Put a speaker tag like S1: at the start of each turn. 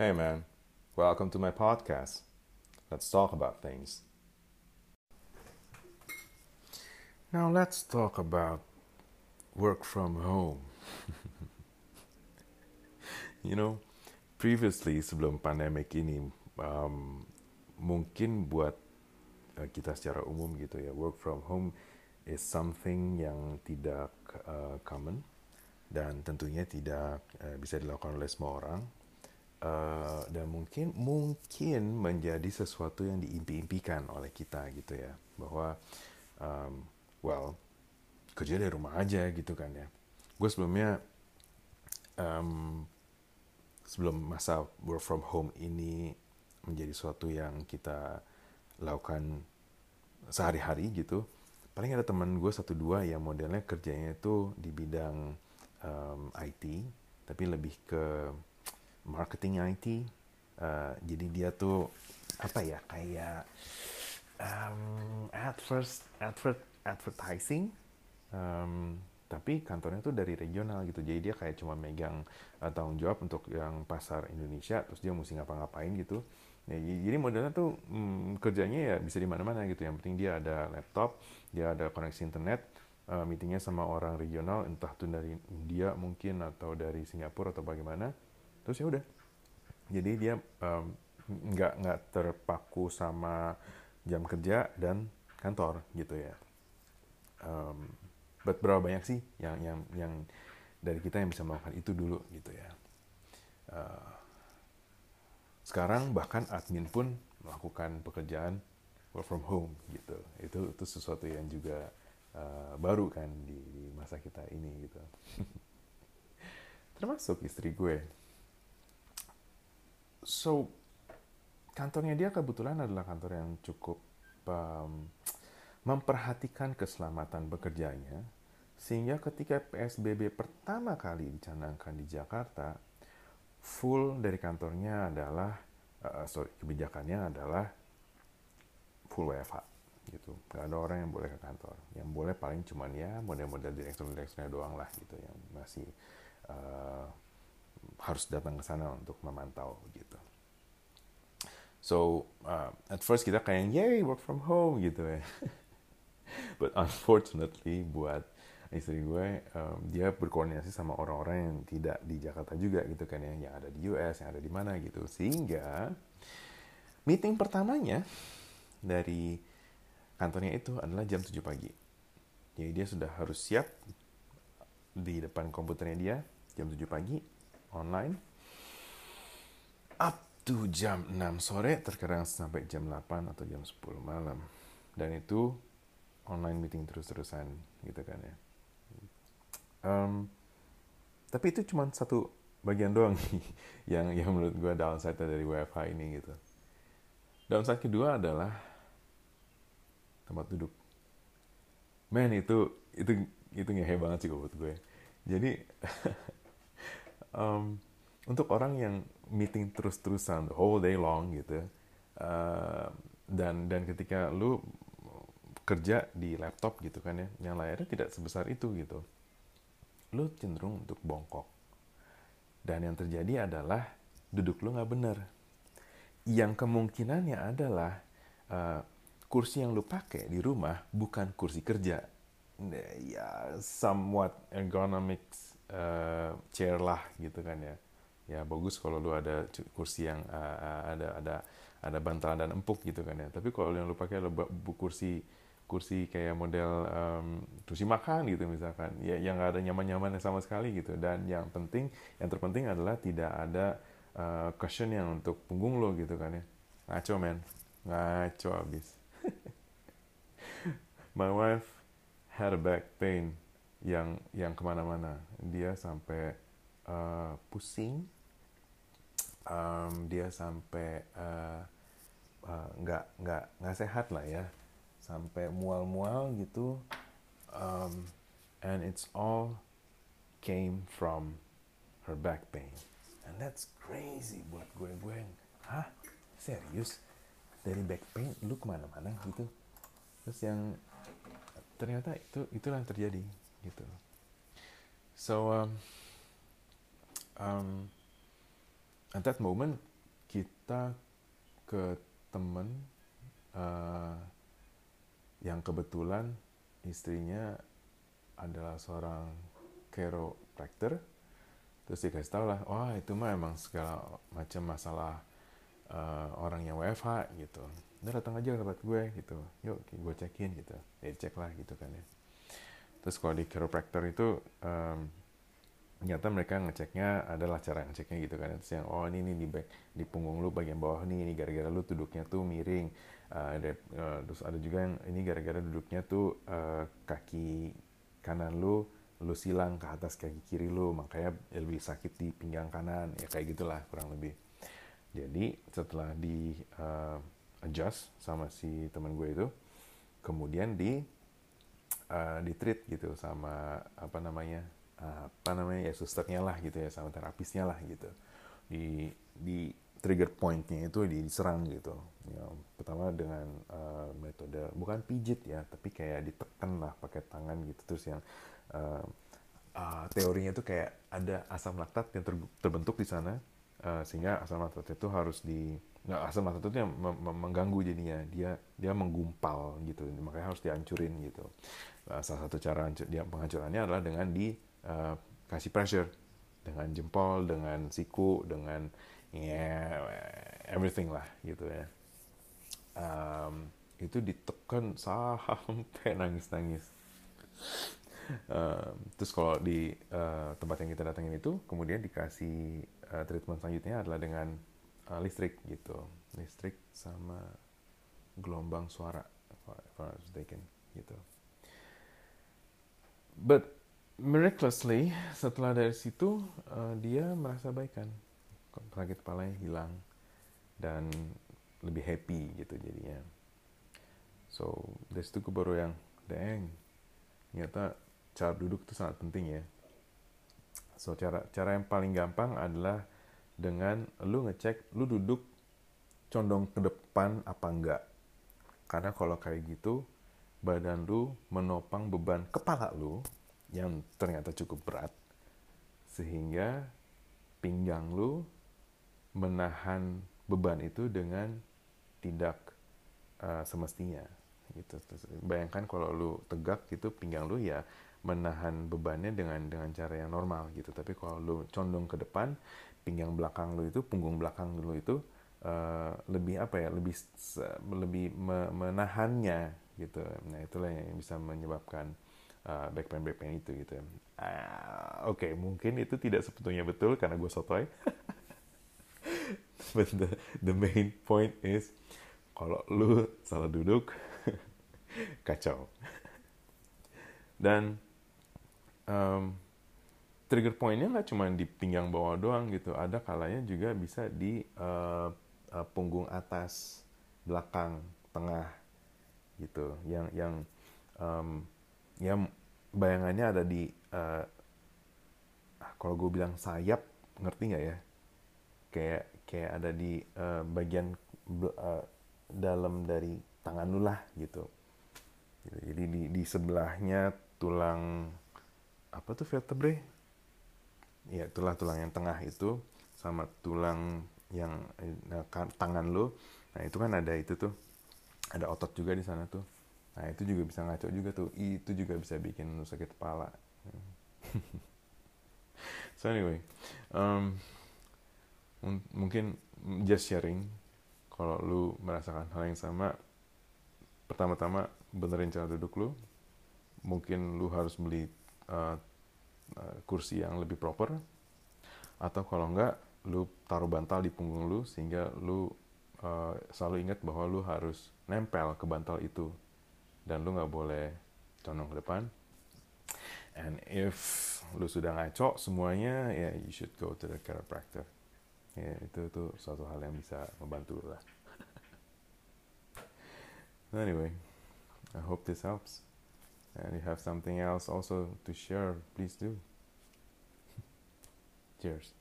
S1: Hey man, welcome to my podcast. Let's talk about things. Now let's talk about work from home. you know, previously sebelum pandemic ini, um, mungkin buat uh, kita secara umum gitu ya, work from home is something yang tidak uh, common dan tentunya tidak uh, bisa dilakukan oleh semua orang uh, dan mungkin mungkin menjadi sesuatu yang diimpi-impikan oleh kita gitu ya. Bahwa um, well kerja dari rumah aja gitu kan ya. Gue sebelumnya um, sebelum masa work from home ini menjadi sesuatu yang kita lakukan sehari-hari gitu paling ada teman gue satu dua yang modelnya kerjanya itu di bidang um, IT tapi lebih ke marketing IT. Uh, jadi dia tuh apa ya kayak um, adverse, advert, advertising. Um, tapi kantornya tuh dari regional gitu. Jadi dia kayak cuma megang uh, tanggung jawab untuk yang pasar Indonesia. Terus dia mesti ngapa-ngapain gitu. Ya, jadi modelnya tuh hmm, kerjanya ya bisa di mana-mana gitu. Yang penting dia ada laptop, dia ada koneksi internet, uh, meetingnya sama orang regional, entah tuh dari India mungkin atau dari Singapura atau bagaimana terus ya udah. Jadi dia nggak um, nggak terpaku sama jam kerja dan kantor gitu ya. Um, but berapa banyak sih yang yang yang dari kita yang bisa melakukan itu dulu gitu ya. Uh, sekarang bahkan admin pun melakukan pekerjaan work from home gitu. Itu itu sesuatu yang juga uh, baru kan di, di masa kita ini gitu. Termasuk istri gue so kantornya dia kebetulan adalah kantor yang cukup um, memperhatikan keselamatan bekerjanya sehingga ketika PSBB pertama kali dicanangkan di Jakarta full dari kantornya adalah uh, sorry kebijakannya adalah full WFH gitu. Nggak ada orang yang boleh ke kantor. Yang boleh paling cuman ya model-model direktur-direkturnya doang lah gitu yang masih uh, harus datang ke sana untuk memantau gitu. So uh, at first kita kayak yay work from home gitu ya. But unfortunately buat istri gue um, dia berkoordinasi sama orang-orang yang tidak di Jakarta juga gitu kan ya, yang ada di US, yang ada di mana gitu. Sehingga meeting pertamanya dari kantornya itu adalah jam 7 pagi. Jadi dia sudah harus siap di depan komputernya dia jam 7 pagi online. Up to jam 6 sore terkadang sampai jam 8 atau jam 10 malam. Dan itu online meeting terus-terusan gitu kan ya. Um, tapi itu cuma satu bagian doang yang yang menurut gue downside dari WFH ini gitu. Downside kedua adalah tempat duduk. Men itu itu itu ngehe banget sih buat gue. Jadi um, untuk orang yang meeting terus-terusan the whole day long gitu uh, dan dan ketika lu kerja di laptop gitu kan ya yang layarnya tidak sebesar itu gitu lu cenderung untuk bongkok. Dan yang terjadi adalah duduk lu nggak bener yang kemungkinannya adalah uh, kursi yang lu pakai di rumah bukan kursi kerja. Ya somewhat ergonomics uh, chair lah gitu kan ya. Ya bagus kalau lu ada kursi yang uh, ada ada ada bantalan dan empuk gitu kan ya. Tapi kalau yang lu pakai adalah kursi kursi kayak model um, kursi makan gitu misalkan. Ya yang nggak ada nyaman-nyaman sama sekali gitu. Dan yang penting yang terpenting adalah tidak ada uh, cushion yang untuk punggung lo gitu kan ya. Ngaco men. Ngaco abis. My wife had a back pain yang yang ke mana-mana. Dia sampai uh, pusing. Um, dia sampai uh, uh, nggak nggak nggak sehat lah ya. Sampai mual-mual gitu. Um, and it's all came from her back pain. And that's crazy buat gue. Gue hah? Serius? Dari back pain lu ke mana-mana? Gitu. Terus yang ternyata itu itulah yang terjadi gitu. So um, um, at that moment cerita ke temen uh, yang kebetulan istrinya adalah seorang chiropractor. Terus dikasih tau lah wah itu mah emang segala macam masalah uh, orang yang WFH gitu. Udah datang aja ke tempat gue gitu. Yuk gue cekin gitu. Ya cek lah gitu kan ya terus kalau di chiropractor itu um, ternyata mereka ngeceknya adalah cara ngeceknya gitu kan. Terus yang oh ini nih di back di punggung lu bagian bawah nih ini gara-gara lu duduknya tuh miring. Uh, ada uh, terus ada juga yang ini gara-gara duduknya tuh uh, kaki kanan lu lu silang ke atas kaki kiri lu makanya lebih sakit di pinggang kanan. Ya kayak gitulah kurang lebih. Jadi setelah di uh, adjust sama si teman gue itu kemudian di uh, di treat gitu sama apa namanya apa namanya ya susternya lah gitu ya sama terapisnya lah gitu. Di di trigger pointnya itu diserang gitu. Ya, pertama dengan uh, metode bukan pijit ya tapi kayak ditekan lah pakai tangan gitu. Terus yang uh, uh, teorinya itu kayak ada asam laktat yang ter, terbentuk di sana uh, sehingga asam laktat itu harus di nggak asam laktat itu yang mengganggu jadinya. Dia dia menggumpal gitu. Makanya harus dihancurin gitu. uh, salah satu cara penghancurannya adalah dengan di uh, kasih pressure dengan jempol, dengan siku, dengan ya everything lah gitu ya. Um, itu ditekan sampai nangis-nangis. Um, terus kalau di uh, tempat yang kita datangin itu, kemudian dikasih uh, treatment selanjutnya adalah dengan uh, listrik gitu, listrik sama gelombang suara, if I was mistaken gitu. But miraculously setelah dari situ uh, dia merasa baikan. Sakit kepalanya hilang. Dan lebih happy gitu jadinya. So dari situ gue baru yang deng ternyata cara duduk itu sangat penting ya. So cara cara yang paling gampang adalah dengan lu ngecek lu duduk condong ke depan apa enggak. Karena kalau kayak gitu badan lu menopang beban kepala lu yang ternyata cukup berat sehingga pinggang lu menahan beban itu dengan tidak uh, semestinya gitu. Bayangkan kalau lu tegak gitu pinggang lu ya menahan bebannya dengan dengan cara yang normal gitu. Tapi kalau lu condong ke depan pinggang belakang lu itu punggung belakang lu itu uh, lebih apa ya lebih lebih menahannya gitu nah itulah yang bisa menyebabkan uh, backpain backpain itu gitu. Uh, Oke, okay, mungkin itu tidak sebetulnya betul karena gue sotoy. But the, the main point is kalau lu salah duduk kacau. Dan um, trigger pointnya nggak cuma di pinggang bawah doang gitu, ada kalanya juga bisa di uh, uh, punggung atas, belakang, tengah gitu. Yang yang um, ya bayangannya ada di uh, kalau gue bilang sayap ngerti nggak ya? Kayak kayak ada di uh, bagian uh, dalam dari tangan lu lah gitu. Jadi di di sebelahnya tulang apa tuh vertebrae ya tulang tulang yang tengah itu sama tulang yang nah, tangan lu. Nah itu kan ada itu tuh ada otot juga di sana tuh Nah itu juga bisa ngaco juga tuh. Itu juga bisa bikin lu sakit kepala. so anyway, um, mungkin just sharing. Kalau lu merasakan hal yang sama, pertama-tama benerin cara duduk lu. Mungkin lu harus beli uh, uh, kursi yang lebih proper. Atau kalau enggak, lu taruh bantal di punggung lu sehingga lu uh, selalu ingat bahwa lu harus nempel ke bantal itu. Dan lu nggak boleh condong ke depan. And if lu sudah ngaco semuanya ya yeah, you should go to the chiropractor. Ya yeah, itu itu suatu hal yang bisa membantu lah. Anyway I hope this helps. And you have something else also to share please do. Cheers